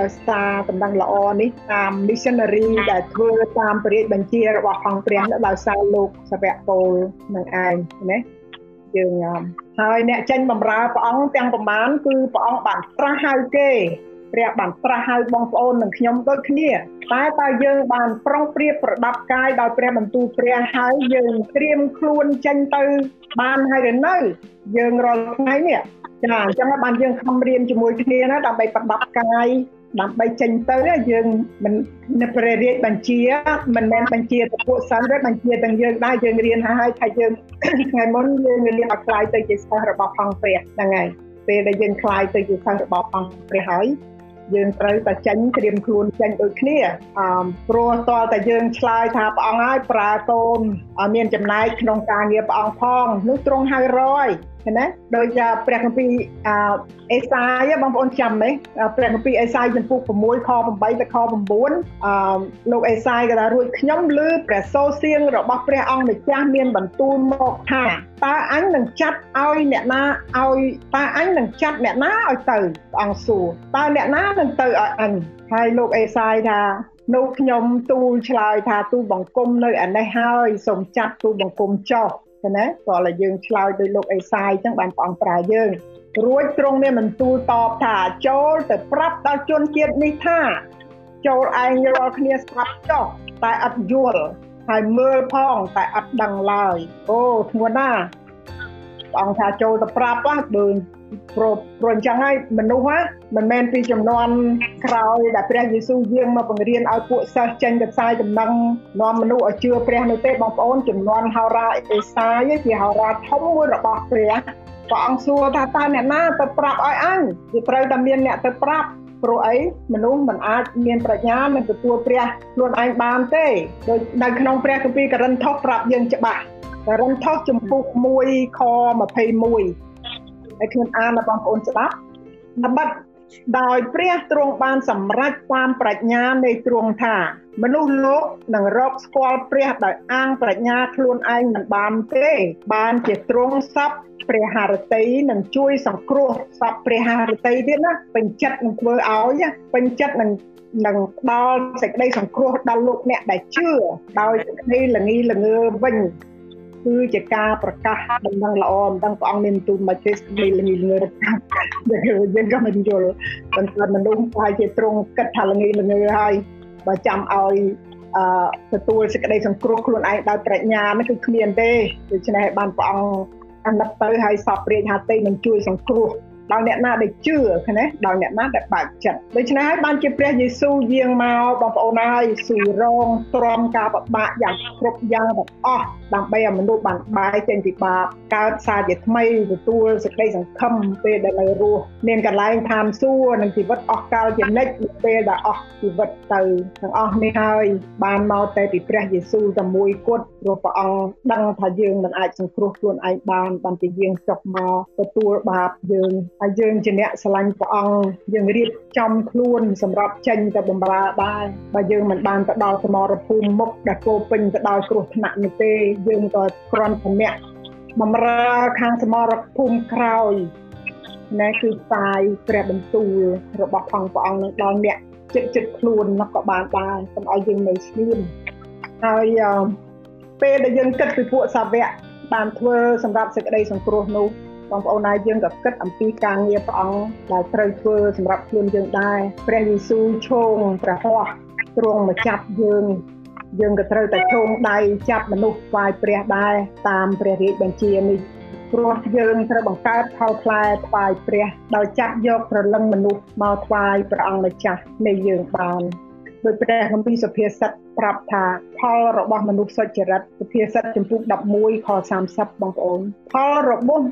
Speaker 1: ដោយសារដំណឹងល្អនេះតាម missionary ដែលធ្វើតាមព្រះរាជបញ្ជារបស់អង្គព្រះដោយសារលោកសាវកពូលនឹងឯងណាយើងហើយអ្នកចេញបម្រើព្រះអង្គទាំងប្រមាណគឺព្រះអង្គបានត្រាស់ហៅគេព្រះបានត្រាស់ហៅបងប្អូននិងខ្ញុំដូចគ្នាតែតើយើងបានប្រុងប្រៀបប្រដាប់កាយដោយព្រះបន្ទូលព្រះហើយយើងត្រៀមខ្លួនចេញទៅបានហើយឬនៅ យើងរាល់ថ្ងៃនេះ ចាអញ្ចឹងបានយើងខំរៀនជាមួយគ្នាណាដើម្បីប្រដាប់កាយដើម្បីចេញទៅយើងមិននៅព្រះរាជបញ្ជាមិនមែនបញ្ជាទៅពួកសិនទេបញ្ជាទាំងយើងដែរយើងរៀនហើយថាយើងថ្ងៃមុនយើងរៀនឲ្យខ្លាយទៅជាសិស្សរបស់អង្គព្រះហ្នឹងហើយពេលដែលយើងខ្លាយទៅជាសិស្សរបស់អង្គព្រះហើយយើងត្រូវតែចេញត្រៀមខ្លួនចេញដូចគ្នាអឺព្រោះតើតែយើងឆ្លើយថាព្រះអង្គហើយប្រើកូនឲ្យមានចំណែកក្នុងការងារព្រះអង្គផងនោះទ្រង់ហៅរយ ឃើញណាដោយព្រះគម្ពីរអេសាយបងប្អូនចាំទេព្រះគម្ពីរអេសាយចំពុក6ខ8ទៅខ9អឺលោកអេសាយក៏ថារួចខ្ញុំឮព្រះសូរសៀងរបស់ព្រះអង្គម្ចាស់មានបន្ទូលមកថាតើអញនឹងចាត់ឲ្យអ្នកណាឲ្យតើអញនឹងចាត់អ្នកណាឲ្យទៅព្រះអង្គសួរតើអ្នកណានឹងទៅឲ្យអញហើយលោកអេសាយថានោះខ្ញុំទូលឆ្លើយថាទូលបង្គំនៅឯនេះហើយសូមចាត់ទូលបង្គំចោះ ឃើញណាក៏ឲ្យយើងឆ្លើយដោយលោកអេសាយអញ្ចឹងបានព្រះអង្គប្រើយើងរួចទ្រង់មានបន្ទូលតបថាចូលទៅប្រាប់ដល់ជនជាតិនេះថា ចូលឯងរាល់គ្នាស្ដាប់ចុះតែអត់យល់ហើយមើលផងតែអត់ដឹងឡើយអូធ្ងន់ណាស់ព្រះអង្គថាចូលទៅប្រាប់ហ៎បើ ព្រោះព្រោះអញ្ចឹងហើយមនុស្សហ៎មិនមែនពីចំនួនក្រោយដែលព្រះយេស៊ូវយាងមកបង្រៀនឲ្យពួកសិស្សចេញទៅផ្សាយដំណឹងនាំមនុស្សឲ្យជឿព្រះនោះទេបងប្អូនចំនួនហោរាអេសាយជាហោរាធំមួយរបស់ព្រះព្រះអង្គសួរថាតើអ្នកណាទៅប្រាប់ឲ្យអញវាត្រូវតែមានអ្នកទៅប្រាប់ព្រោះអីមនុស្សមិនអាចមានប្រាជ្ញានឹងទទួលព្រះខ្លួនឯងបានទេដោយនៅក្នុងព្រះគម្ពីរករិនថូសប្រាប់យើងច្បាស់ករិនថូសចំពុក1ខ21 ហើយខ្ញុំអានដល់បងប្អូនស្ដាប់ត្បិតដោយព្រះទ្រង់បានសម្រេចតាមប្រាជ្ញានៃទ្រង់ថា មនុស្សលោកនឹងរកស្គាល់ព្រះដោយអាងប្រាជ្ញាខ្លួនឯងមិនបានទេបានជាទ្រង់សពព្រះハរតីនឹងជួយសង្គ្រោះសពព្រះハរតីទៀតណាពេញចិត្តនឹងធ្វើឲ្យពេញចិត្តនឹងនឹងផ្ដល់សេចក្តីសង្គ្រោះដល់លោកអ្នកដែលជឿដោយសេចក្តីល្ងីល្ងើវិញ គឺជាការប្រកាសដំណឹងល្អមិនដឹងព្រះអង្គមានទូលមកទេស្ដីល្ងីល្ងើយើងក៏មិនយល់ប៉ុន្តែមនុស្សប្រហែលជាត្រង់គិតថាល្ងីល្ងើហើយបើចាំឲ្យអឺទទួលសេចក្តីសង្គ្រោះខ្លួនឯងដោយប្រាជ្ញានោះគឺគ្មានទេដូច្នេះបានព្រះអង្គអាណិតទៅហើយសពព្រាជហាតីនឹងជួយសង្គ្រោះ ដល់អ្នកណាដែលជឿណាដល់អ្នកណាដែលបើកចិត្តដូច្នេះហើយបានជាព្រះយេស៊ូវយាងមកបងប្អូនហើយស៊ូរងទ្រាំការបបាក់យ៉ាងគ្រប់យ៉ាងទាំងអស់ដើម្បីឲ្យមនុស្សបានបាយចេញពីបាបកើតសារជាថ្មីទទួលសេចក្តីសង្ឃឹមពេលដែលនៅរស់មានកន្លែងឋានសួគ៌និងជីវិតអស់កលជានិច្ចពេលដែលអស់ជីវិតទៅទាំងអស់នេះហើយបានមកតែពីព្រះយេស៊ូវតែមួយគត់ព្រោះព្រះអង្គដឹងថាយើងមិនអាចសង្គ្រោះខ្លួនឯងបានបានជាយើងចុះមកទទួលបាបយើងហើយយើងជាអ្នកស្រឡាញ់ព្រះអង្គយើងរៀបចំខ្លួនសម្រាប់ចេញទៅបម្រើដែរបើយើងមិនបានទៅដល់សមរភូមិមុខដែលពោពេញទៅដោយគ្រោះថ្នាក់នោះទេយើងក៏គ្រាន់តែអ្នកបម្រើខាងសមរភូមិក្រោយណែគឺផ្សាយព្រះបន្ទូលរបស់ផងព្រះអង្គនឹងដល់អ្នកចិត្តចិត្តខ្លួននោះក៏បានដែរកុំឲ្យយើងនៅស្ងៀមហើយពេលដែលយើងគិតពីពួកសាវកបានធ្វើសម្រាប់សេចក្តីសង្គ្រោះនោះ បងប្អូនណាយើងក៏គិតអំពីការងារព្រះអង្គដែលត្រូវធ្វើសម្រាប់ខ្លួនយើងដែរព្រះយេស៊ូវឈោងព្រះហស្ថទ្រង់មកចាប់យើងយើងក៏ត្រូវតែឈោងដៃចាប់មនុស្សស្វាយព្រះដែរតាមព្រះរាជបញ្ជានេះព្រោះយើងត្រូវបង្កើតផលផ្លែថ្វាយព្រះដោយចាត់យកប្រលឹងមនុស្សមកថ្វាយព្រះអង្គម្ចាស់នៃយើងបាន ដោយព្រះគម្ពីរសុភាសិតប្រាប់ថាផលរបស់មនុស្សសុចរិតសុភាសិតចំពុក11ខ30បងប្អូនផលរបស់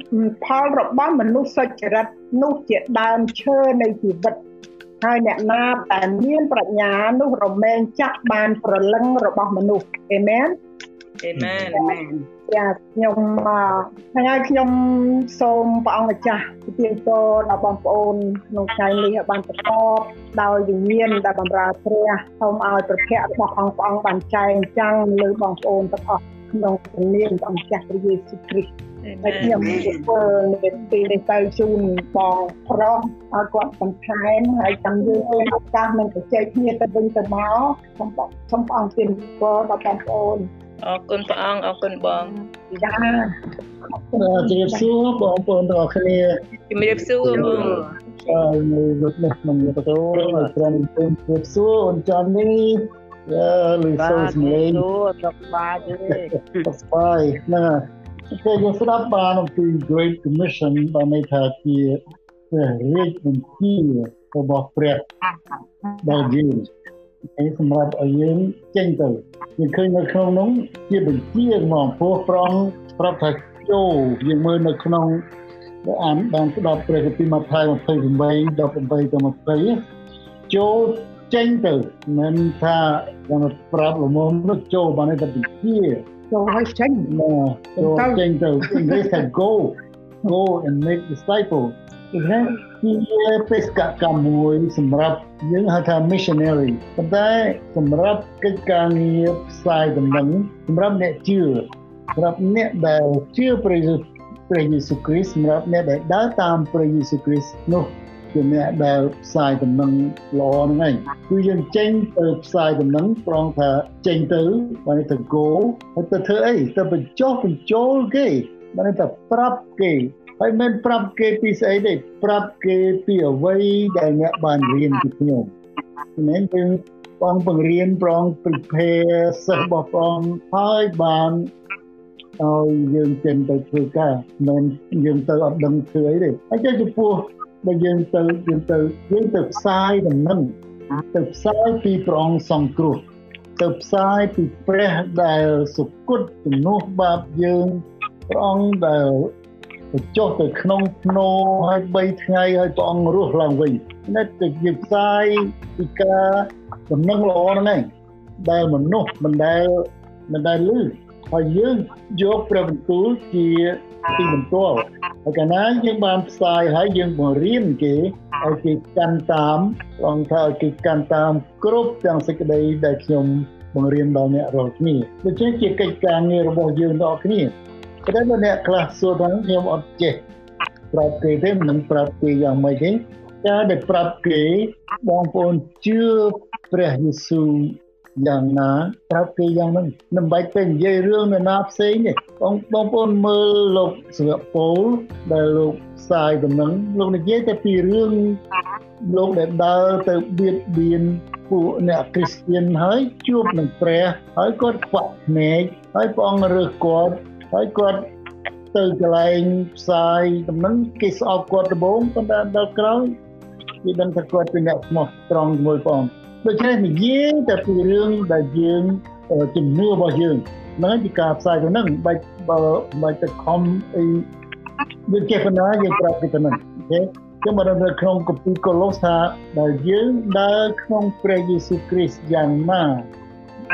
Speaker 1: ផលរបស់មនុស្សសុចរិតនោះជាដើមឈើនៃជីវិតហើយអ្នកណាដែលមានប្រាជ្ញានោះរមែងចាក់បានប្រលឹងរបស់មនុស្សអេមែន
Speaker 2: អេមែន
Speaker 1: អេមែន ចាខ្ញុំថ្ងៃខ្ញុំសូមព្រះអង្គម្ចាស់ជម្រាបពរដល់បងប្អូនក្នុងថ្ងៃនេះឲ្យបានប្រកបដោយវិញ្ញាណដែលបម្រើព្រះសូមឲ្យព្រះភ័ក្ត្ររបស់អង្គព្រះអង្គបានចែងចាំងលើបងប្អូនទាំងអស់ក្នុងព្រះនាមព្រះម្ចាស់ព្រះយេស៊ូវគ្រីស្ទហើយខ្ញុំធ្វើនេះពីនេះទៅជូនបងប្រុសឲ្យគាត់បន្ថែមហើយចាំយើងមានឱកាសនឹងជជែកគ្នាទៅវិញទៅមកសូមសូមព្រះអង្គទានពរដល់បងប្អូន
Speaker 2: អរគុណព្រះអង្គអរគុណបង
Speaker 1: ចា
Speaker 5: ជំរាបសួរបងប្អូនទាំងអស់គ្នា
Speaker 2: ជំរាបសួរបង
Speaker 5: អើនៅរត់នេះខ្ញុំទៅទៅព្រមជំរាបសួរអូនចាន់នេះយ៉ាលឺសូស្មេង
Speaker 3: សុខសប្បាយទេ
Speaker 5: សុខសប្បាយណាគេយកស្ដាប់បានអំពី Great Commission បានន័យថាជាព្រះរាជបញ្ជារបស់ព្រះដល់យើង ហើយសម្រាប់ឲ្យយើងចេញទៅយើងឃើញនៅក្នុងនោះជាបញ្ជាមកព្រោះប្រងប្រាប់ថាចូលយើងមើលនៅក្នុងអានបានស្ដាប់ព្រះគម្ពីរម៉ាថាយ28 18ទៅ20ចូលចេញទៅមិនថាយើងប្រាប់លំមនោះចូលបានតែបញ្ជា
Speaker 1: ចូលឲ្យចេញ
Speaker 5: ចូលចេញទៅ English ថា go go and make disciples ហ្នឹង ជាបេសកកម្មមួយសម្រាប់យើងហៅថា missionary ប៉ុន្តែសម្រាប់កិច្ចការងារផ្សាយដំណឹងសម្រាប់អ្នកជឿសម្រាប់អ្នកដែលជឿព្រះយេស៊ូវព្រះយេស៊ូវគ្រីស្ទសម្រាប់អ្នកដែលដើរតាមព្រះយេស៊ូវគ្រីស្ទនោះជាអ្នកដែលផ្សាយដំណឹងល្អហ្នឹងឯងគឺយើងចេញទៅផ្សាយដំណឹងប្រងថាចេញទៅបានទៅ go ហើយទៅធ្វើអីទៅបញ្ចុះបញ្ចូលគេបានទៅប្រាប់គេ ហើយមិនប្រាប់គេពីស្អីទេប្រាប់គេពីអ្វីដែលអ្នកបានរៀនពីខ្ញុំមិនគឺបងបង្រៀនប្រង prepare សិស្សរបស់បងហើយបានឲ្យយើងចេញទៅធ្វើការមិនយើងទៅអត់ដឹងធ្វើអីទេហើយចំពោះដែលយើងទៅយើងទៅយើងទៅផ្សាយដំណឹងទៅផ្សាយពីព្រះអង្គសង្គ្រោះទៅផ្សាយពីព្រះដែលសុគតជំនួសបាបយើងព្រះអង្គដែល ទៅចុះទៅក្នុងភ្នោហើយ3ថ្ងៃហើយព្រះអង្គរស់ឡើងវិញនេះទៅជាផ្សាយពីការដំណឹងល្អហ្នឹងឯងដែលមនុស្សមិនដែលមិនដែលលឺហើយយើងយកព្រះបន្ទូលជាទីបន្ទាល់ហើយកាលណាយើងបានផ្សាយហើយយើងបង្រៀនគេឲ្យគេកាន់តាមបងថាឲ្យគេកាន់តាមគ្រប់ទាំងសេចក្តីដែលខ្ញុំបង្រៀនដល់អ្នករាល់គ្នាដូច្នេះជាកិច្ចការងាររបស់យើងទាំងអស់គ្នា តែបើអ្នកខ្លះសួរថាខ្ញុំអត់ចេះប្រាប់គេទេមិនប្រាប់គេយ៉ាងម៉េចទេការដែលប្រាប់គេបងប្អូនជឿព្រះយេស៊ូវយ៉ាងណាប្រាប់គេយ៉ាងហ្នឹងមិនបាច់ទៅនិយាយរឿងនៅណាផ្សេងទេបងបងប្អូនមើលលោកសិវពលដែលលោកផ្សាយដំណឹងលោកនិយាយតែពីរឿងលោកដែលដើរទៅបៀតបៀនពួកអ្នកគ្រីស្ទានហើយជួបនឹងព្រះហើយគាត់ខ្វាក់ភ្នែកហើយព្រះអង្គរើសគាត់ ហើយគាត់ទៅកន្លែងផ្សាយដំណឹងគេស្អប់គាត់ដំបូងប៉ុន្តែដល់ក្រោយគេដឹងថាគាត់ជាអ្នកស្មោះត្រង់ជាមួយព្រះអង្គដូច្នេះនិយាយតែពីរឿងដែលយើងជំនឿរបស់យើងហ្នឹងជាការផ្សាយទៅហ្នឹងបាច់បើបាច់ទៅខំអីយើងចេះប៉ុណ្ណាយើងប្រាប់គេទៅហ្នឹងអូខេខ្ញុំបាននៅក្នុងកពីកូឡូសថាដែលយើងដើរក្នុងព្រះយេស៊ូវគ្រីស្ទយ៉ាងណា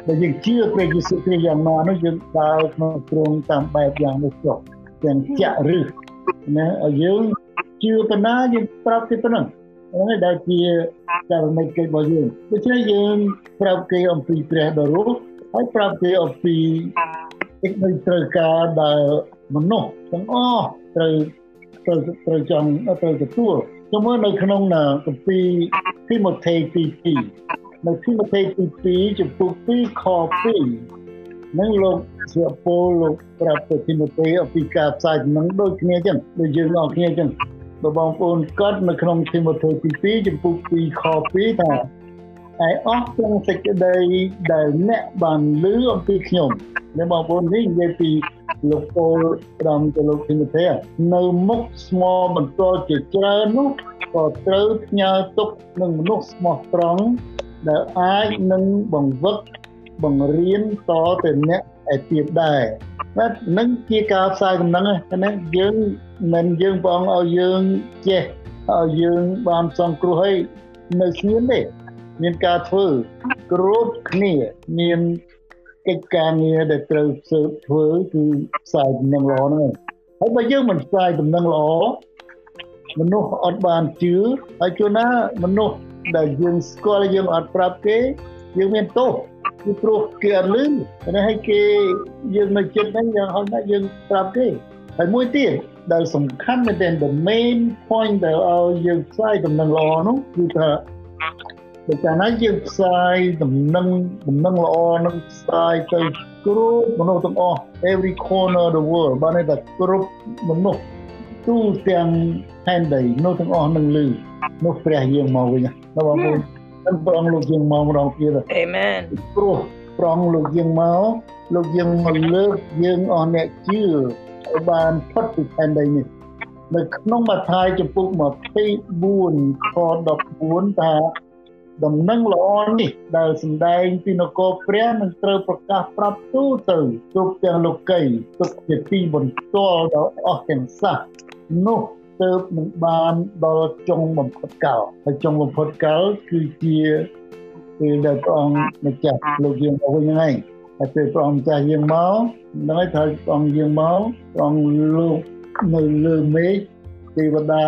Speaker 5: ដែលយើងជឿព្រះយេស៊ូវគ្រីស្ទយ៉ាងណានោះយើងដើរក្នុងទ្រង់តាមបែបយ៉ាងនោះចុះទាំងចាក់រឹសណាឲ្យយើងជឿប៉ុណ្ណាយើងប្រាប់គេប៉ុណ្ណឹងហ្នឹងដែលជាចរណកិច្ចរបស់យើងដូច្នេះយើងប្រាប់គេអំពីព្រះដ៏រស់ហើយប្រាប់គេអំពីកិច្ចនៃត្រូវការដែលមនុស្សទាំងអស់ត្រូវត្រូវត្រូវចង់ត្រូវទទួលខ្ញុំមើលនៅក្នុងគម្ពីរទីម៉ូថេទី2 នៅទីម៉ូថេទី2ចំពោះ2ខ2នឹងលោកស្វាពលលោកប្រាប់ទៅទីម៉ូថេអំពីការផ្សាយដំណឹងដូចគ្នាចឹងដូចយើងអស់គ្នាចឹងបងប្អូនកត់នៅក្នុងទីម៉ូថេទី2ចំពោះ2ខ2ថាឯអស់ទាំងសេចក្តីដែលអ្នកបានលឺអំពីខ្ញុំអ្នកបងប្អូននេះនិយាយពីលោកពោលត្រង់ទៅលោកទីម៉ូថេនៅមុខស្មោបន្ទាល់ជាច្រើននោះក៏ត្រូវផ្ញើទុកនឹងមនុស្សស្មោះត្រង់ ដែលអាចនឹងបង្វឹកបង្រៀនតទៅអ្នកឯទៀតដែរបាទនឹងជាការផ្សាយដំណឹងណាយើងមិនយើងបងឲ្យយើងចេះឲ្យយើងបានសង្គ្រោះឲ្យនៅស្ងៀមទេមានការធ្វើគ្រប់គ្នាមានកិច្ចការងារដែលត្រូវស៊ើបធ្វើគឺផ្សាយដំណឹងល្អហ្នឹងហើយបើយើងមិនផ្សាយដំណឹងល្អមនុស្សអត់បានជឿហើយជួនណាមនុស្ស ដែលយើងស្គាល់យើងអត់ប្រាប់គេយើងមានទោសគឺព្រោះគេអត់លឺតែឲ្យគេយើងនៅចិត្តហ្នឹងយ៉ាងហោចណាស់យើងប្រាប់គេហើយមួយទៀតដែលសំខាន់មែនទែន the main point ដែលឲ្យយើងផ្សាយដំណឹងល្អនោះគឺថាបើកាលណាយើងផ្សាយដំណឹងដំណឹងល្អនឹងផ្សាយទៅគ្រប់មនុស្សទាំងអស់ every corner of the world បានន័យថាគ្រប់មនុស្ស ទូទាំងផែនដីមនុស្សទាំងអស់នឹងលឺនោះព្រះយើងមកវិញណាបងប្អូននឹងព្រះអង្គលោកយើងមកម្ដងទៀត
Speaker 2: អេមែន
Speaker 5: ព្រោះព្រះអង្គលោកយើងមកលោកយើងមកលើកយើងអស់អ្នកជឿឲ្យបានផុតពីផែនដីនេះនៅក្នុងម៉ាថាយចំពុក24ខ14ថាដំណឹងល្អនេះដែលសម្ដែងពីនគរព្រះនឹងត្រូវប្រកាសប្រាប់ទូទៅគ្រប់ទាំងលោកីទុកជាទីបន្ទាល់ដល់អស់ទាំងសះ នោះទើបនឹងបានដល់ចុងបំផុតកាលហើយចុងបំផុតកាលគឺជាពេលដែលព្រះអង្គម្ចាស់លោកយើងមកវិញហ្នឹងឯងហើយពេលព្រះអង្គម្ចាស់យើងមកនឹងឲ្យត្រូវព្រះអង្គយើងមកព្រះអង្គលោកនៅលើមេឃទេវតា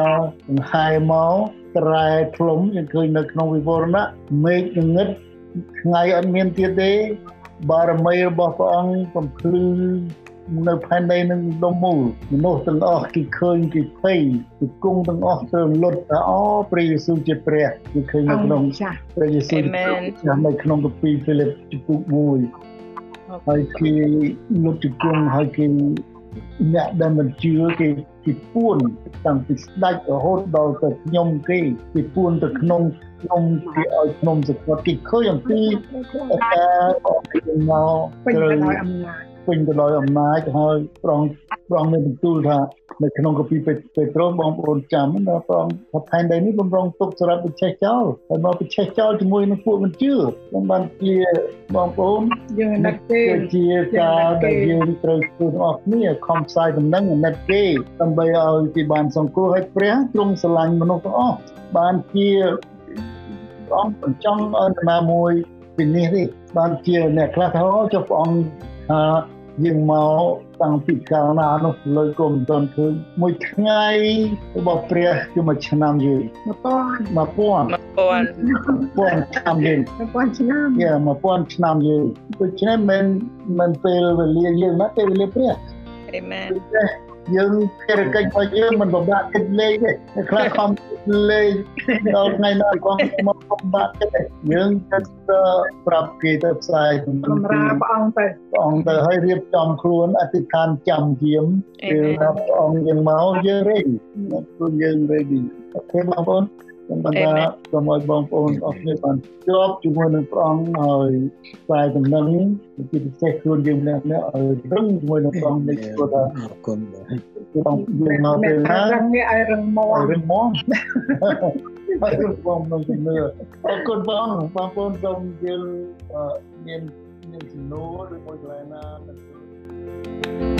Speaker 5: ដង្ហែមកត្រែធ្លុំយើងឃើញនៅក្នុងវិវរណៈមេឃងឹតថ្ងៃអត់មានទៀតទេបារមីរបស់ព្រះអង្គបំភ្លឺ នៅផែនដីនឹងដុំមូលមនុស្សទាំងអស់គេឃើញគេភ័យគេគង់ទាំងអស់ទៅលុតថាអូព្រះយេស៊ូវជាព្រះគេឃើញនៅក្នុងព្រះយេស៊ូវចាស់នៅក្នុងកាពីហ្វីលីបជំពូក1ហើយគេលុតជង្គង់ហើយគេអ្នកដែលមិនជឿគេគេពួនតាំងពីស្ដេចរហូតដល់ទៅខ្ញុំគេគេពួនទៅក្នុងខ្ញុំគេឲ្យខ្ញុំសក្តិគេឃើញអំពីការអស់គេមក
Speaker 1: ពេញទៅដោយអំណាច
Speaker 5: ពេញទៅដោយអំណាចហើយប្រងប្រងមានបន្ទូលថានៅក្នុងកពីពេត្រុសបងប្អូនចាំណាប្រងថាផែនដីនេះបំរុងទុកសម្រាប់វិឆេះចោលហើយមកវិឆេះចោលជាមួយនឹងពួកមិនជឿខ្ញុំបានជាបងប្អូន
Speaker 1: យើងណាត់ទេ
Speaker 5: ជាការដែលយើងត្រូវធ្វើទាំងអស់គ្នាខំផ្សាយដំណឹងអាណិតគេដើម្បីឲ្យគេបានសង្គ្រោះឲ្យព្រះទ្រង់ស្រឡាញ់មនុស្សទាំងអស់បានជាព្រះអង្គបញ្ចង់ឲ្យណាមួយពីនេះទេបានជាអ្នកខ្លះថាចុះព្រះអង្គថា យើងមកតាំងពីកាលណានោះលើក៏មិនទាន់ឃើញមួយថ្ងៃរបស់ព្រះជាមួយឆ្នាំយើង
Speaker 1: 1000
Speaker 5: 1000 1000ឆ្នាំយើង
Speaker 1: 1000ឆ្នាំ
Speaker 5: យ៉ា1000ឆ្នាំយើងដូច្នេះមិនមិនពេលវេលាយើងណាពេលវេលាព្រះ
Speaker 2: អេមែន
Speaker 5: យើងភារកិច្ចរបស់យើងមិនពិបាកគិតលេខទេខ្លះខំលេខដល់ថ្ងៃណាកងមកពិបាកគិតទេយើងគិតប្រាប់គេទៅផ្សាយ
Speaker 1: សម្រាប់ព្រះអង្គទៅ
Speaker 5: ព្រះអង្គទៅឲ្យរៀបចំខ្លួនអធិដ្ឋានចាំយាមពេលព្រះអង្គយើងមកយើង ready ព្រោះយើង ready អូខេបងប្អូន ខ្ញុំបានថាសូមឲ្យបងប្អូនអរគ្នាបានជាប់ជាមួយនឹងព្រះអង្គហើយស្វែងដំណឹងជាពិសេសខ្លួនយើងម្នាក់ៗឲ្យរឹងជាមួយនឹងព្រះអង្គនេះព្រោះថាអរគុណបងយើងមកពេលណា
Speaker 1: រឹងនេះឲ្យរឹងមក
Speaker 5: រឹងមកហើយបងនៅជំនឿអរគុណបងបងប្អូនសូមយើងមានមានជំនួយឬមួយកន្លែងណា